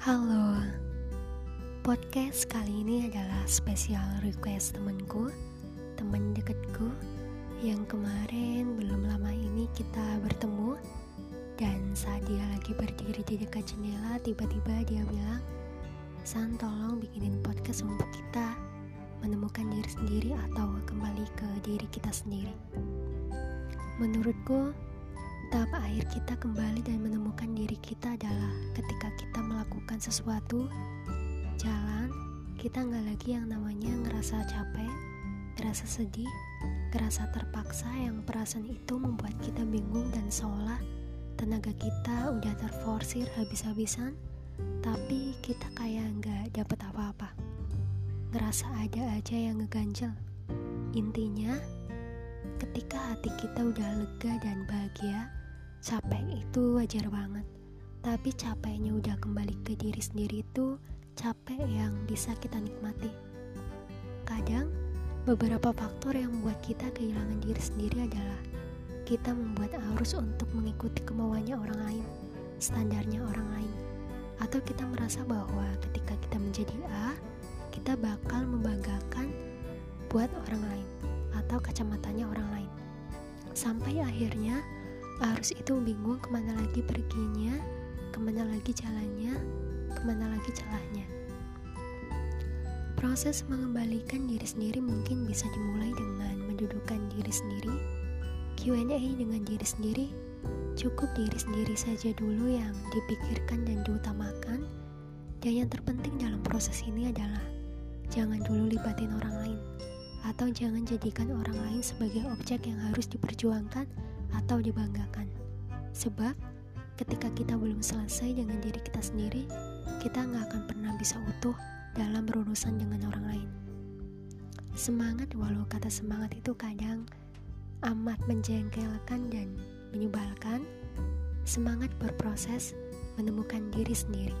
Halo, podcast kali ini adalah spesial request temanku, teman dekatku yang kemarin belum lama ini kita bertemu dan saat dia lagi berdiri di dekat jendela tiba-tiba dia bilang, San tolong bikinin podcast untuk kita menemukan diri sendiri atau kembali ke diri kita sendiri. Menurutku, Tahap akhir kita kembali dan menemukan diri kita adalah melakukan sesuatu, jalan, kita nggak lagi yang namanya ngerasa capek, ngerasa sedih, ngerasa terpaksa yang perasaan itu membuat kita bingung dan seolah tenaga kita udah terforsir habis-habisan, tapi kita kayak nggak dapet apa-apa. Ngerasa ada aja yang ngeganjel. Intinya, ketika hati kita udah lega dan bahagia, Capek itu wajar banget, tapi capeknya udah kembali ke diri sendiri itu capek yang bisa kita nikmati. Kadang, beberapa faktor yang membuat kita kehilangan diri sendiri adalah kita membuat arus untuk mengikuti kemauannya orang lain, standarnya orang lain, atau kita merasa bahwa ketika kita menjadi A, kita bakal membanggakan buat orang lain atau kacamatanya orang lain. Sampai akhirnya Arus itu bingung ke mana lagi perginya, ke mana lagi jalannya, ke mana lagi celahnya. Proses mengembalikan diri sendiri mungkin bisa dimulai dengan mendudukkan diri sendiri, Q&A dengan diri sendiri, cukup diri sendiri saja dulu yang dipikirkan dan diutamakan, dan yang terpenting dalam proses ini adalah jangan dulu libatin orang lain, atau jangan jadikan orang lain sebagai objek yang harus diperjuangkan atau dibanggakan. Sebab ketika kita belum selesai dengan diri kita sendiri, kita nggak akan pernah bisa utuh dalam berurusan dengan orang lain. Semangat walau kata semangat itu kadang amat menjengkelkan dan menyebalkan, semangat berproses menemukan diri sendiri.